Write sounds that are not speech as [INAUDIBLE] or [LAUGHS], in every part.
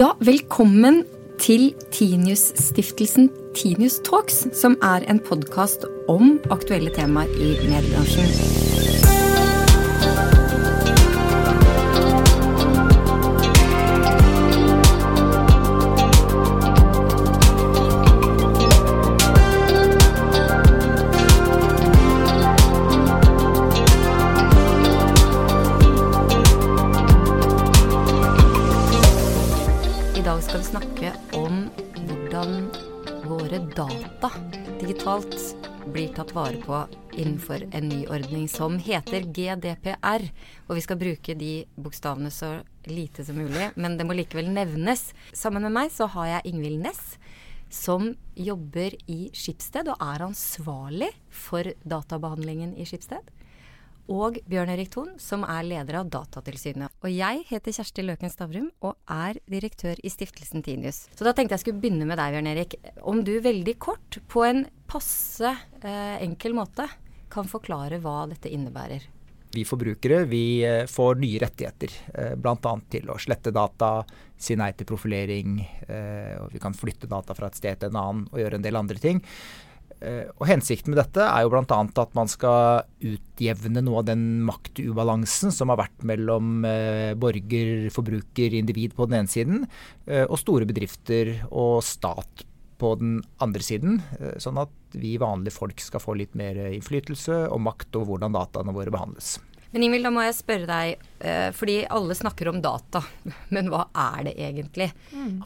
Ja, velkommen til Tinius-stiftelsen Tinius Talks, som er en podkast om aktuelle temaer i mediebransjen. Digitalt blir tatt vare på innenfor en ny ordning som heter GDPR. Og vi skal bruke de bokstavene så lite som mulig, men det må likevel nevnes. Sammen med meg så har jeg Ingvild Næss, som jobber i Skipsted og er ansvarlig for databehandlingen i Skipsted og Bjørn Erik Thon, som er leder av Datatilsynet. Og jeg heter Kjersti Løken Stavrum og er direktør i stiftelsen Tinius. Så da tenkte jeg skulle begynne med deg, Bjørn Erik. Om du veldig kort, på en passe eh, enkel måte, kan forklare hva dette innebærer. Vi forbrukere vi eh, får nye rettigheter, eh, bl.a. til å slette data, si nei til profilering, eh, og vi kan flytte data fra et sted til en annen og gjøre en del andre ting. Eh, og Hensikten med dette er jo bl.a. at man skal utjevne noe av den maktubalansen som har vært mellom eh, borger, forbruker, individ på den ene siden, eh, og store bedrifter og stat på den andre siden. Sånn at vi vanlige folk skal få litt mer innflytelse og makt over hvordan dataene våre behandles. Men Ingvild, da må jeg spørre deg, eh, fordi alle snakker om data, [LAUGHS] men hva er det egentlig?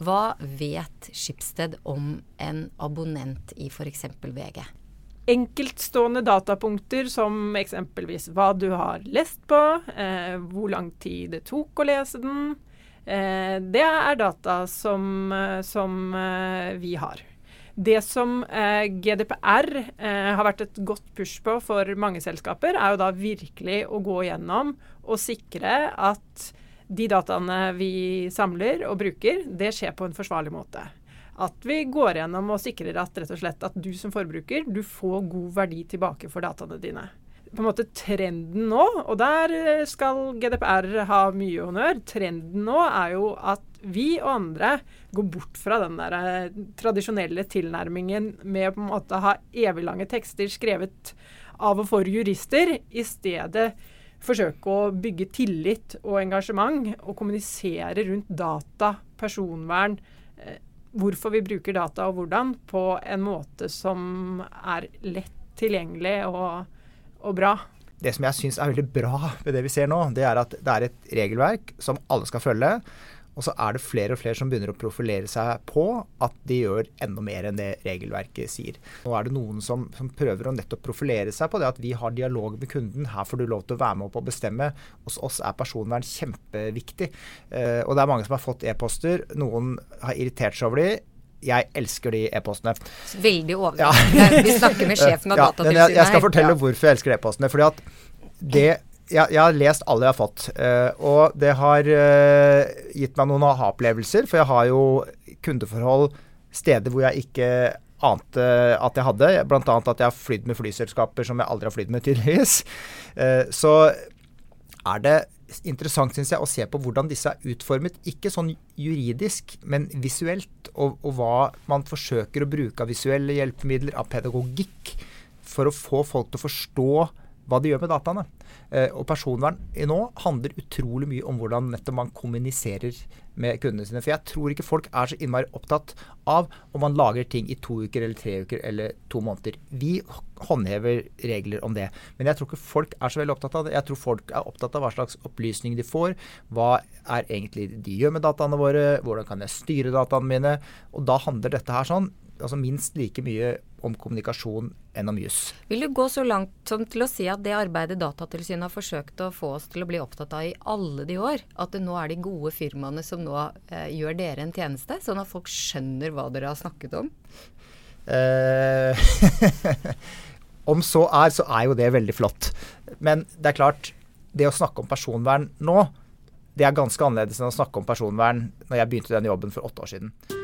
Hva vet Skipsted om en abonnent i f.eks. VG? enkeltstående datapunkter som eksempelvis hva du har lest på, eh, hvor lang tid det tok å lese den. Eh, det er data som, eh, som eh, vi har. Det som eh, GDPR eh, har vært et godt push på for mange selskaper, er jo da virkelig å gå gjennom og sikre at de dataene vi samler og bruker, det skjer på en forsvarlig måte at vi går gjennom og sikrer at rett og slett at du som forbruker du får god verdi tilbake for dataene dine. På en måte Trenden nå, og der eh, skal GDPR ha mye honnør, trenden nå er jo at vi og andre går bort fra den der eh, tradisjonelle tilnærmingen med å på en måte ha eviglange tekster skrevet av og for jurister, i stedet forsøke å bygge tillit og engasjement og kommunisere rundt data, personvern, eh, hvorfor vi bruker data og hvordan, på en måte som er lett tilgjengelig og, og bra. Det som jeg syns er veldig bra ved det vi ser nå, det er at det er et regelverk som alle skal følge. Og så er det flere og flere som begynner å profilere seg på at de gjør enda mer enn det regelverket sier. Nå er det noen som, som prøver å nettopp profilere seg på det at vi har dialog med kunden. Her får du lov til å være med opp og bestemme. Hos oss er personvern kjempeviktig. Eh, og det er mange som har fått e-poster. Noen har irritert seg over de. Jeg elsker de e-postene. Veldig overraskende. Ja. [LAUGHS] Vi snakker med sjefen av Ja, Datatilsynet jeg, jeg skal fortelle hvorfor jeg elsker e-postene. Fordi at det jeg, jeg har lest alle jeg har fått, eh, og det har eh, gitt meg noen aha-opplevelser. For jeg har jo kundeforhold steder hvor jeg ikke ante at jeg hadde. Bl.a. at jeg har flydd med flyselskaper som jeg aldri har flydd med, tydeligvis. Eh, så er det interessant synes jeg, å se på hvordan disse er utformet. Ikke sånn juridisk, men visuelt. Og, og hva man forsøker å bruke av visuelle hjelpemidler, av pedagogikk, for å få folk til å forstå hva de gjør med dataene. Eh, og personvern nå handler utrolig mye om hvordan nettopp man kommuniserer med kundene sine. For jeg tror ikke folk er så innmari opptatt av om man lager ting i to uker eller tre uker eller to måneder. Vi håndhever regler om det. Men jeg tror ikke folk er så veldig opptatt av det. Jeg tror folk er opptatt av hva slags opplysninger de får. Hva er egentlig de gjør med dataene våre? Hvordan kan jeg styre dataene mine? Og da handler dette her sånn altså minst like mye om kommunikasjon enn om juss. Vil du gå så langt som til å si at det arbeidet Datatilsynet har forsøkt å få oss til å bli opptatt av i alle de år, at det nå er de gode firmaene som nå eh, gjør dere en tjeneste, sånn at folk skjønner hva dere har snakket om? Eh, [LAUGHS] om så er, så er jo det veldig flott. Men det er klart, det å snakke om personvern nå, det er ganske annerledes enn å snakke om personvern når jeg begynte den jobben for åtte år siden.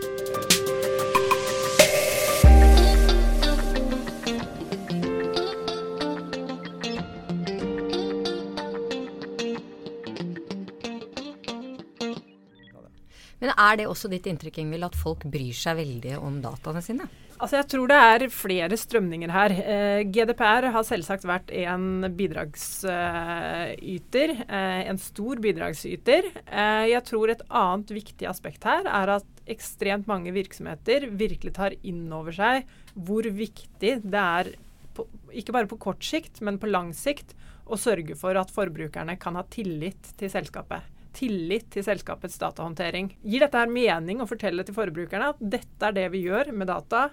Er det også ditt inntrykk, Ingvild, at folk bryr seg veldig om dataene sine? Altså Jeg tror det er flere strømninger her. Eh, GDPR har selvsagt vært en bidragsyter. Eh, en stor bidragsyter. Eh, jeg tror et annet viktig aspekt her er at ekstremt mange virksomheter virkelig tar inn over seg hvor viktig det er, på, ikke bare på kort sikt, men på lang sikt, å sørge for at forbrukerne kan ha tillit til selskapet tillit til selskapets datahåndtering. Gir dette her mening å fortelle til forbrukerne at dette er det vi gjør med data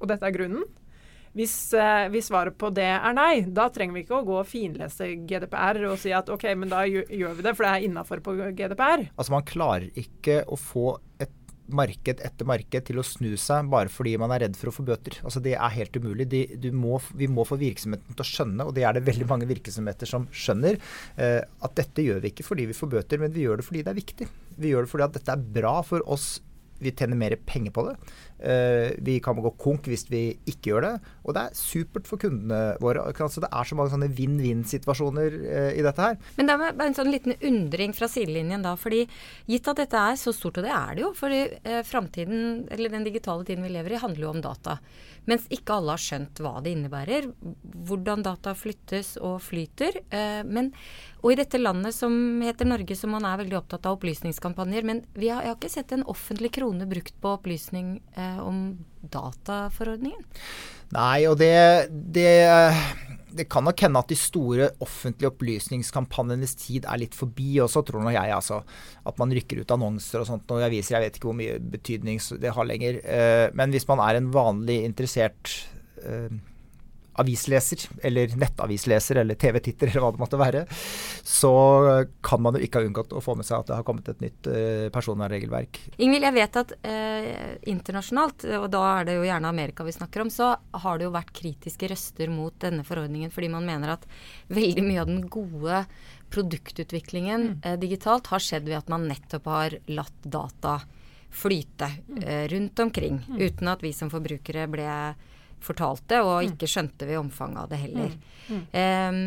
og dette er grunnen. Hvis, eh, hvis, svaret på det er nei, da trenger vi ikke å gå og finlese GDPR og si at OK, men da gjør vi det, for det er innafor på GDPR. Altså Man klarer ikke å få marked etter marked til å snu seg bare fordi man er redd for å få bøter. Altså Det er helt umulig. De, må, vi må få virksomheten til å skjønne, og det er det veldig mange virksomheter som skjønner, eh, at dette gjør vi ikke fordi vi får bøter, men vi gjør det fordi det er viktig. Vi gjør det fordi at dette er bra for oss vi tjener mer penger på det. Uh, vi kan gå konk hvis vi ikke gjør det. Og det er supert for kundene våre. Altså, det er så mange sånne vinn-vinn-situasjoner uh, i dette her. Men det er bare en sånn liten undring fra sidelinjen da. fordi gitt at dette er så stort, og det er det jo, fordi uh, framtiden, eller den digitale tiden vi lever i, handler jo om data. Mens ikke alle har skjønt hva det innebærer, hvordan data flyttes og flyter. Eh, men, og i dette landet som heter Norge, som man er veldig opptatt av opplysningskampanjer. Men har, jeg har ikke sett en offentlig krone brukt på opplysning eh, om dataforordningen. Nei, og det, det det kan nok hende at de store offentlige opplysningskampanjenes tid er litt forbi også, tror nå jeg. altså. At man rykker ut annonser og sånt og aviser. Jeg vet ikke hvor mye betydning det har lenger. Eh, men hvis man er en vanlig interessert eh, avisleser, eller nettavisleser, eller TV-titter, eller hva det måtte være, så kan man jo ikke ha unngått å få med seg at det har kommet et nytt uh, personvernregelverk. Ingvild, jeg vet at uh, internasjonalt, og da er det jo gjerne Amerika vi snakker om, så har det jo vært kritiske røster mot denne forordningen fordi man mener at veldig mye av den gode produktutviklingen mm. uh, digitalt har skjedd ved at man nettopp har latt data flyte rundt omkring, mm. uten at vi som forbrukere ble fortalte, og mm. ikke skjønte vi omfanget av det heller. Mm. Um,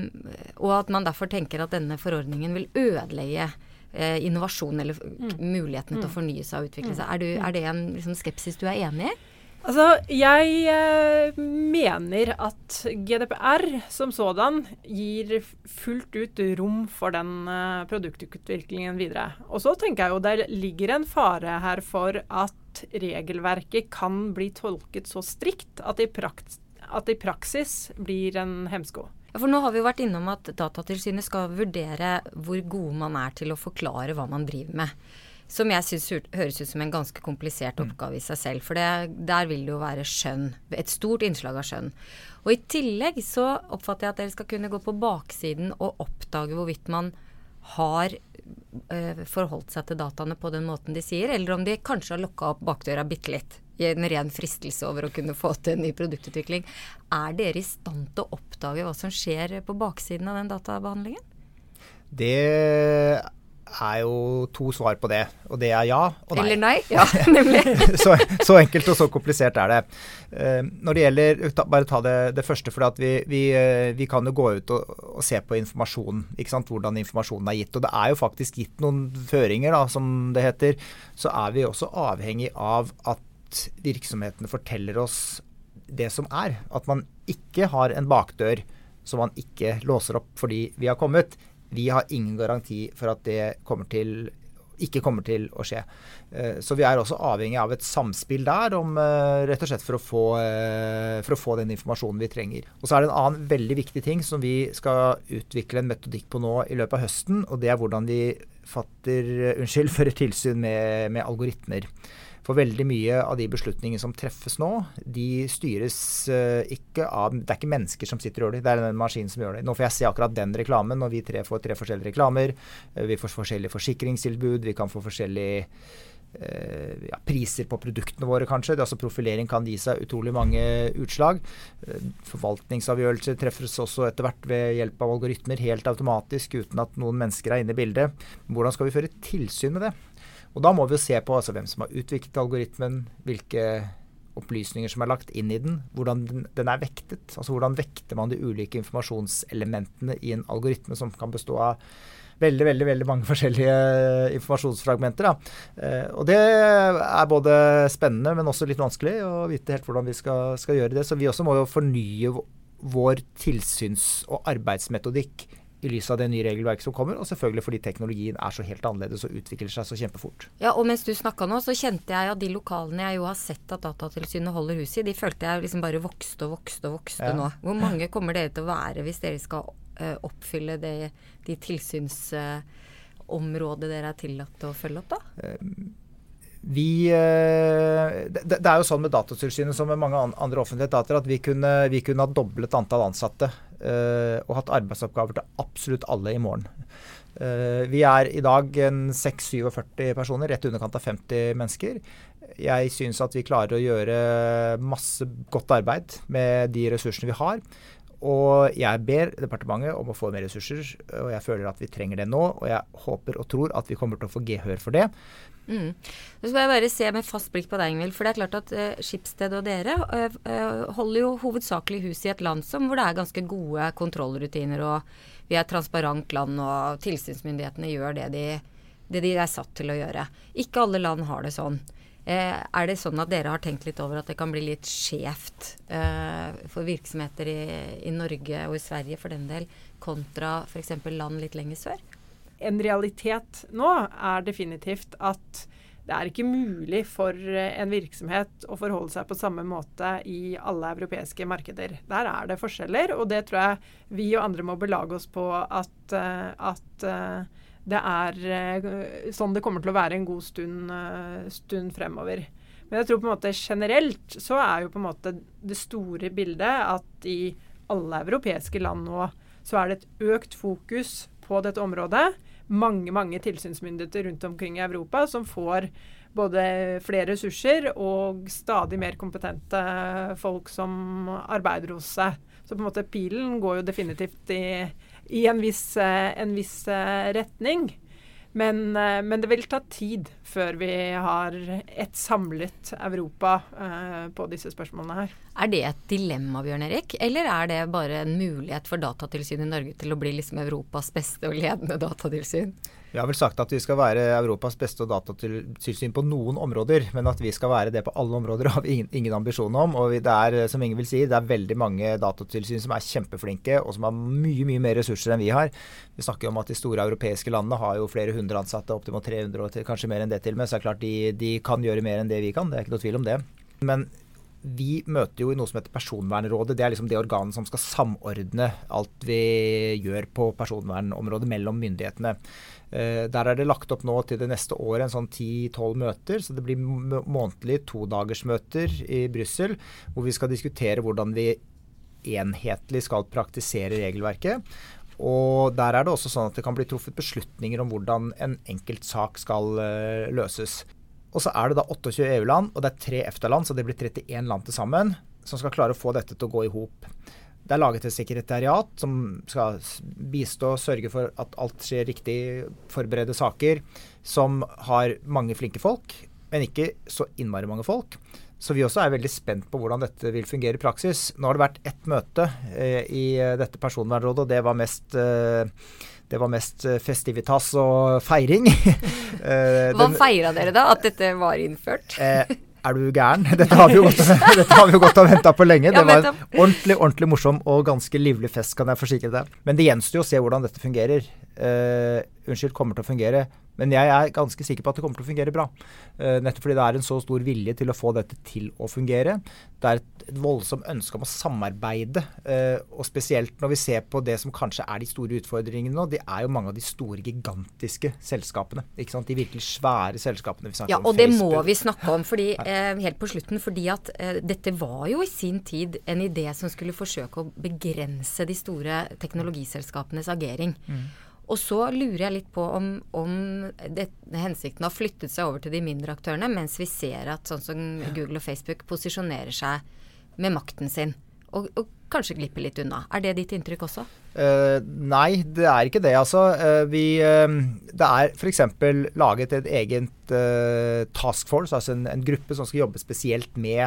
og at man derfor tenker at denne forordningen vil ødelegge eh, innovasjon eller mm. mulighetene til å fornye seg og utvikle seg. Er, du, er det en liksom, skepsis du er enig i? Altså, jeg eh, mener at GDPR som sådan gir fullt ut rom for den eh, produktutviklingen videre. Og så tenker jeg jo det ligger en fare her for at regelverket kan bli tolket så strikt at det i, det i praksis blir en hemsko. For nå har vi jo vært innom at Datatilsynet skal vurdere hvor gode man er til å forklare hva man driver med. Som jeg syns høres ut som en ganske komplisert mm. oppgave i seg selv. For det, der vil det jo være skjønn. Et stort innslag av skjønn. Og i tillegg så oppfatter jeg at dere skal kunne gå på baksiden og oppdage hvorvidt man har øh, forholdt seg til dataene på den måten de sier, eller om de kanskje har lokka opp bakdøra bitte litt i en ren fristelse over å kunne få til en ny produktutvikling. Er dere i stand til å oppdage hva som skjer på baksiden av den databehandlingen? Det er jo to svar på det. Og det er ja og nei. Eller nei. Ja, [LAUGHS] nemlig. [LAUGHS] så, så, enkelt og så komplisert er det. Uh, når det gjelder Bare ta det, det første. For vi, vi, uh, vi, kan jo gå ut og, og se på informasjonen. Hvordan informasjonen er gitt. Og det er jo faktisk gitt noen føringer, da, som det heter. Så er vi også avhengig av at virksomhetene forteller oss det som er. At man ikke har en bakdør som man ikke låser opp fordi vi har kommet. Vi har ingen garanti for at det kommer til, ikke kommer til å skje. Eh, så vi er også avhengig av et samspill der, om, eh, rett og slett for å, få, eh, for å få den informasjonen vi trenger. Og så er det en annen veldig viktig ting som vi skal utvikle en metodikk på nå i løpet av høsten, og det er hvordan vi fatter, unnskyld, [LAUGHS] fører tilsyn med, med algoritmer. For veldig mye av de beslutningene som treffes nå, de styres uh, ikke av Det er ikke mennesker som sitter og gjør det, det er den maskinen som gjør det. Nå får jeg se akkurat den reklamen, og vi tre får tre forskjellige reklamer. Uh, vi får forskjellige forsikringstilbud, vi kan få forskjellige uh, ja, priser på produktene våre, kanskje. Altså Profilering kan gi seg utrolig mange utslag. Forvaltningsavgjørelser treffes også etter hvert ved hjelp av algoritmer, helt automatisk, uten at noen mennesker er inne i bildet. Hvordan skal vi føre tilsyn med det? Og da må vi jo se på altså, hvem som har utviklet algoritmen, hvilke opplysninger som er lagt inn i den, hvordan den, er vektet. Altså hvordan vekter man de ulike informasjonselementene i en algoritme som kan bestå av veldig veldig, veldig mange forskjellige informasjonsfragmenter. Eh, og det er både spennende, men også litt vanskelig å vite helt hvordan vi skal, skal gjøre det. Så vi også må jo fornye vår tilsyns- og arbeidsmetodikk i lys av det nye regelverket som kommer, og selvfølgelig fordi teknologien er så helt annerledes og utvikler seg så kjempefort. Ja, og mens du snakka nå, så kjente jeg at de lokalene jeg jo har sett at Datatilsynet holder hus i, de følte jeg liksom bare vokste og vokste og vokste ja. nå. Hvor mange kommer dere til å være hvis dere skal uh, oppfylle det, de tilsynsområdet uh, dere er tillatt å følge opp, da? Um, vi, eh, det, er jo sånn med Datatilsynet som med mange andre offentlige etater at vi kunne, vi kunne ha doblet antall ansatte og hatt arbeidsoppgaver til absolutt alle i morgen. Uh, vi er i dag en 6-47 personer, rett i underkant av 50 mennesker. Jeg syns at vi klarer å gjøre masse godt arbeid med de ressursene vi har. Og jeg ber departementet om å få mer ressurser, og jeg føler at vi trenger det nå. Og jeg håper og tror at vi kommer til å få gehør for det. Mm. Så skal jeg bare se med fast blikk på deg, Ingvild. For det er klart at eh, Skipsted og dere uh, uh, holder jo hovedsakelig hus i et land som, hvor det er ganske gode kontrollrutiner, og vi er et transparent land, og tilsynsmyndighetene gjør det de, det de, er satt til å gjøre. Ikke alle land har det sånn. er det sånn at dere har tenkt litt over at det kan bli litt skjevt for virksomheter i, i Norge og i Sverige for den del, kontra f.eks. land litt lenger sør? En realitet nå er definitivt at det er ikke mulig for en virksomhet å forholde seg på samme måte i alle europeiske markeder. Der er det forskjeller, og det tror jeg vi og andre må belage oss på at, eh, at eh, det er eh, sånn det kommer til å være en god stund, stund, fremover. Men jeg tror på en måte generelt så er jo på en måte det store bildet at i alle europeiske land nå så er det et økt fokus på dette området mange mange tilsynsmyndigheter rundt omkring i Europa som får både flere ressurser og stadig mer kompetente folk som arbeider hos seg. Så på en måte pilen går jo definitivt i, i en, viss, en viss retning. Men, eh, men, det vil ta tid før vi har et samlet Europa eh, på disse spørsmålene her. Er det et dilemma, Bjørn Erik, eller er det bare en mulighet for Datatilsynet i Norge til å bli liksom Europas beste og ledende datatilsyn? Vi har vel sagt at vi skal være Europas beste datatilsyn på noen områder, men at vi skal være det på alle områder [LAUGHS] har vi ingen, ingen ambisjon om. Og det er, som Inge vil si, det er veldig mange datatilsyn som er kjempeflinke, og som har mye mye mer ressurser enn vi har. Vi snakker jo om at de store europeiske landene har jo flere hundre ansatte, opptil 300 og kanskje mer enn det til og med. Så det er klart de, de kan gjøre mer enn det vi kan, det er ikke noe tvil om det. Men vi møter jo i noe som heter Personvernrådet. Det er liksom det organet som skal samordne alt vi gjør på personvernområdet mellom myndighetene. Eh, der er det lagt opp nå til det neste året en sånn 10-12 møter. Så det blir månedlige todagersmøter i Brussel hvor vi skal diskutere hvordan vi enhetlig skal praktisere regelverket. Og der er det også sånn at det kan bli truffet beslutninger om hvordan en enkelt sak skal uh, løses. Og så er det da 28 EU-land, og det er tre EFTA-land, så det blir 31 land til sammen som skal klare å få dette til å gå i hop. Det er laget et sekretariat som skal bistå sørge for at alt skjer riktig, forberede saker, som har mange flinke folk, men ikke så innmari mange folk. Så vi også er veldig spent på hvordan dette vil fungere i praksis. Nå har det vært ett møte eh, i dette personvernrådet, og det var mest eh, det var mest eh, festivitas og feiring. [LAUGHS] Eh, Hva feira dere da? At dette var innført? Eh, er du gæren? [LAUGHS] Dette har vi jo gått og venta [LAUGHS] på lenge. Det var en ordentlig ordentlig morsom og ganske livlig fest, kan jeg forsikre deg. Men det gjenstår jo å se hvordan dette fungerer. Uh, unnskyld, kommer til å fungere. Men jeg er ganske sikker på at det kommer til å fungere bra. Uh, nettopp fordi det er en så stor vilje til å få dette til å fungere. Det er et, et voldsomt ønske om å samarbeide. Uh, og spesielt når vi ser på det som kanskje er de store utfordringene nå. Det er jo mange av de store, gigantiske selskapene. ikke sant? De virkelig svære selskapene vi snakker ja, om. Og det må vi snakke om fordi, helt på slutten. Fordi at dette var jo i sin tid en idé som skulle forsøke å begrense de store teknologiselskapenes agering. Mm. Og så lurer jeg litt på om, om det, hensikten har flyttet seg over til de mindre aktørene, mens vi ser at sånn som Google og Facebook posisjonerer seg med makten sin. Og, og kanskje glipper litt unna. Er det ditt inntrykk også? Uh, nei, det er ikke det. Altså, uh, vi, uh, det er f.eks. laget et eget task force, altså en, en, gruppe som skal jobbe spesielt med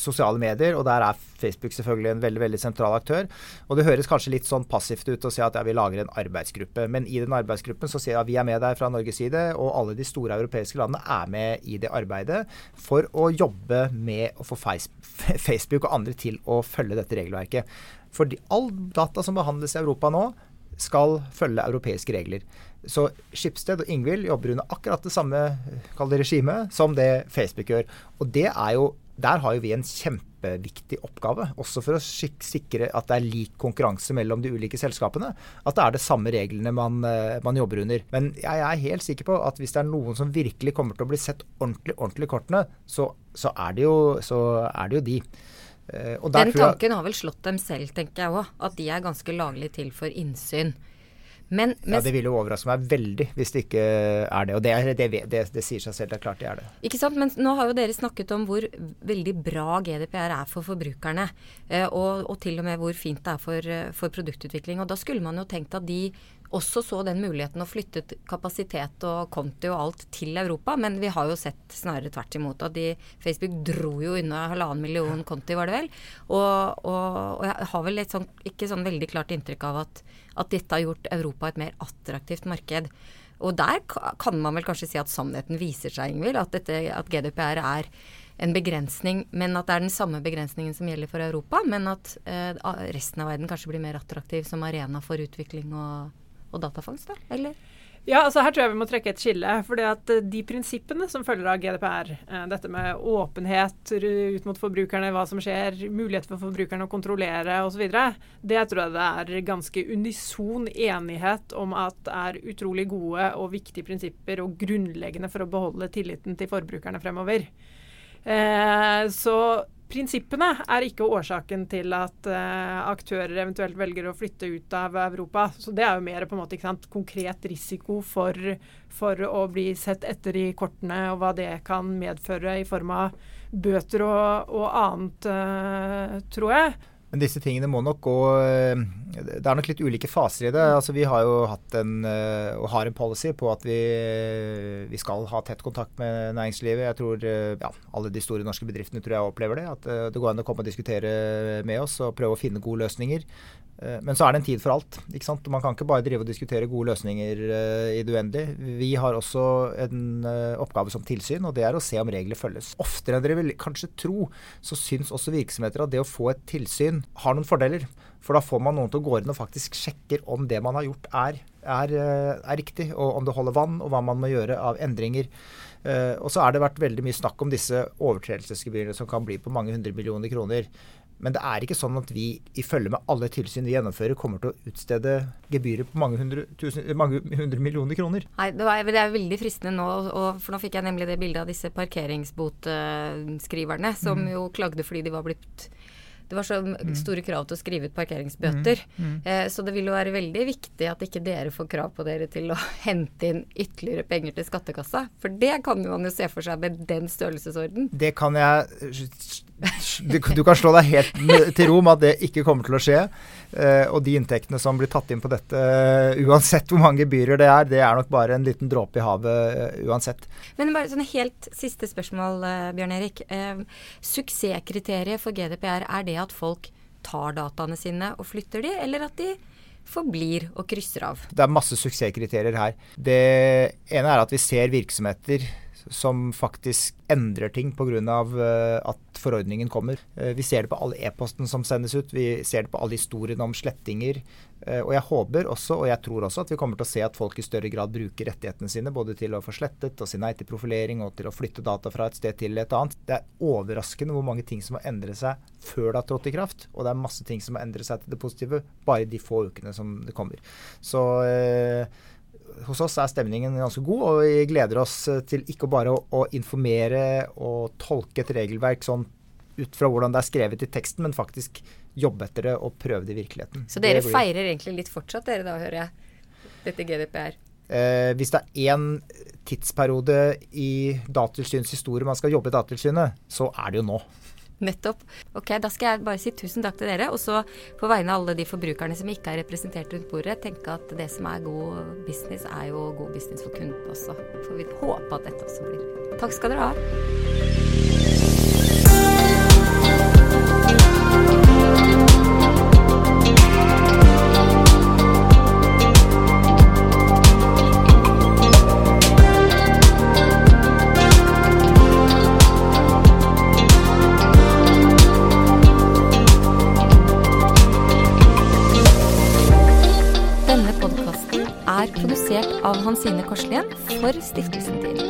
sosiale medier, og der er Facebook selvfølgelig en veldig veldig sentral aktør. Og Det høres kanskje litt sånn passivt ut å si at ja, vi lager en arbeidsgruppe. Men i den arbeidsgruppen så sier jeg at vi er med der fra Norges side, og alle de store europeiske landene er med i det arbeidet for å jobbe med å få [LAUGHS] Facebook og andre til å følge dette regelverket. Fordi all data som behandles i Europa nå, skal følge europeiske regler. Så Skipsted og Ingvild jobber under akkurat det samme regimet som det Facebook gjør. Og det er jo, der har jo vi en kjempeviktig oppgave, også for å sikre at det er lik konkurranse mellom de ulike selskapene. At det er de samme reglene man, eh, man, jobber under. Men jeg er helt sikker på at hvis det er noen som virkelig kommer til å bli sett ordentlig ordentlig i kortene, så, så, er jo, så er det jo de. Uh, Den tanken har vel slått dem selv, tenker jeg òg. At de er ganske laglig til for innsyn. Men, men, ja, Det vil jo overraske meg veldig hvis det ikke er det. Og det, det, det, det, sier seg selv, det er klart det er det. Ikke sant, Men nå har jo dere snakket om hvor veldig bra GDPR er for forbrukerne. Eh, og, og, til og med hvor fint det er for, eh, for produktutvikling. Og da skulle man jo tenkt at de også så den muligheten å flytte kapasitet og konti og alt til Europa. Men vi har jo sett snarere tvert imot at de, Facebook dro jo unna halvannen million konti, var det vel. Og, og, og jeg har vel sånn, ikke sånn veldig klart inntrykk av at, at dette har gjort Europa et mer attraktivt marked. Og der kan man vel kanskje si at sannheten viser seg, Ingvild. At, at GDPR er en begrensning, men at det er den samme begrensningen som gjelder for Europa. Men at eh, resten av verden kanskje blir mer attraktiv som arena for utvikling og og datafangst, da? Eller? Ja, altså Her tror jeg vi må trekke et skille. at eh, De prinsippene som følger av GDPR, eh, dette med åpenhet ut mot forbrukerne, hva som skjer, mulighet for forbrukerne å kontrollere osv., det tror jeg det er ganske unison enighet om at er utrolig gode og viktige prinsipper og grunnleggende for å beholde tilliten til forbrukerne fremover. Eh, så Prinsippene er ikke årsaken til at uh, aktører eventuelt velger å flytte ut av Europa. Så Det er jo mer på en måte sant, konkret risiko for, for, å bli sett etter i kortene, og hva det kan medføre i form av bøter og, og annet, uh, tror jeg. Men disse tingene må nok gå eh, Det er nok litt ulike faser i det. Altså, vi har jo hatt en, eh, og har en policy på at vi, vi skal ha tett kontakt med næringslivet. Jeg tror eh, ja, alle de store norske bedriftene tror jeg opplever det. At det går an å komme og diskutere med oss og prøve å finne gode løsninger. Eh, men så er det en tid for alt. ikke sant? Man kan ikke bare drive og diskutere gode løsninger i det uendelige. Vi har også en oppgave som tilsyn, og det er å se om regler følges. Oftere enn dere vil kanskje tro, så syns også virksomheter at det å få et tilsyn har noen fordeler. For da får man noen til å gå inn og faktisk sjekker om det man har gjort er, er, uh, er riktig, og om det holder vann, og hva man må gjøre av endringer. og så har det vært veldig mye snakk om disse overtredelsesgebyrene som kan bli på mange hundre millioner kroner. Men det er ikke sånn at vi i følge med alle tilsyn vi gjennomfører, kommer til å utstede gebyrer på mange hundre, tusen, mange hundre millioner kroner. Nei, det, var, det, er veldig fristende nå, og, for nå fikk jeg nemlig det bildet av disse parkeringsbotskriverne som mm. jo klagde fordi de var blitt det var så mm. store krav til å skrive ut parkeringsbøter. Mm. Mm. Eh, så det vil jo være veldig viktig at ikke dere får krav på dere til å [LAUGHS] hente inn ytterligere penger til skattekassa. For det kan man jo se for seg med den størrelsesorden. Det kan jeg du, du kan slå deg helt til ro med at det ikke kommer til å skje. Eh, og de inntektene som blir tatt inn på dette, uh, uansett hvor mange gebyrer det er, det er nok bare en liten dråpe i havet uh, uansett. Men bare sånn helt siste spørsmål, uh, Bjørn Erik. suksesskriteriet for GDPR, er det at folk tar dataene sine og flytter de, eller at de forblir og krysser av? Det er masse suksesskriterier her. Det ene er at vi ser virksomheter som faktisk endrer ting pga. Uh, at forordningen kommer. Uh, vi ser det på alle e-posten som sendes ut. Vi ser det på alle historiene om slettinger. Uh, og jeg håper også, og jeg tror også, at vi kommer til å se at folk i større grad bruker rettighetene sine både til å få slettet og si nei til profilering og til å flytte data fra et sted til et annet. Det er overraskende hvor mange ting som har endret seg før det har trådt i kraft. Og det er masse ting som har endret seg til det positive bare de få ukene som det kommer. Så hos oss er stemningen ganske god, og vi gleder oss til ikke bare å, å informere og tolke et regelverk sånn ut fra hvordan det er skrevet i teksten, men faktisk jobbe etter det og prøve det i virkeligheten. Så dere blir... feirer egentlig litt fortsatt, dere da, hører jeg, dette GDPR? Eh, hvis det er én tidsperiode i Datatilsynets historie man skal jobbe i Datatilsynet, så er det jo nå. Nettopp. Ok, Da skal jeg bare si tusen takk til dere. Og så på vegne av alle de forbrukerne som ikke er representert rundt bordet, tenke at det som er god business, er jo god business for kunden også. For vi håper at dette også blir. Takk skal dere ha. Hansine Korslien for Stiftelsen Tinius.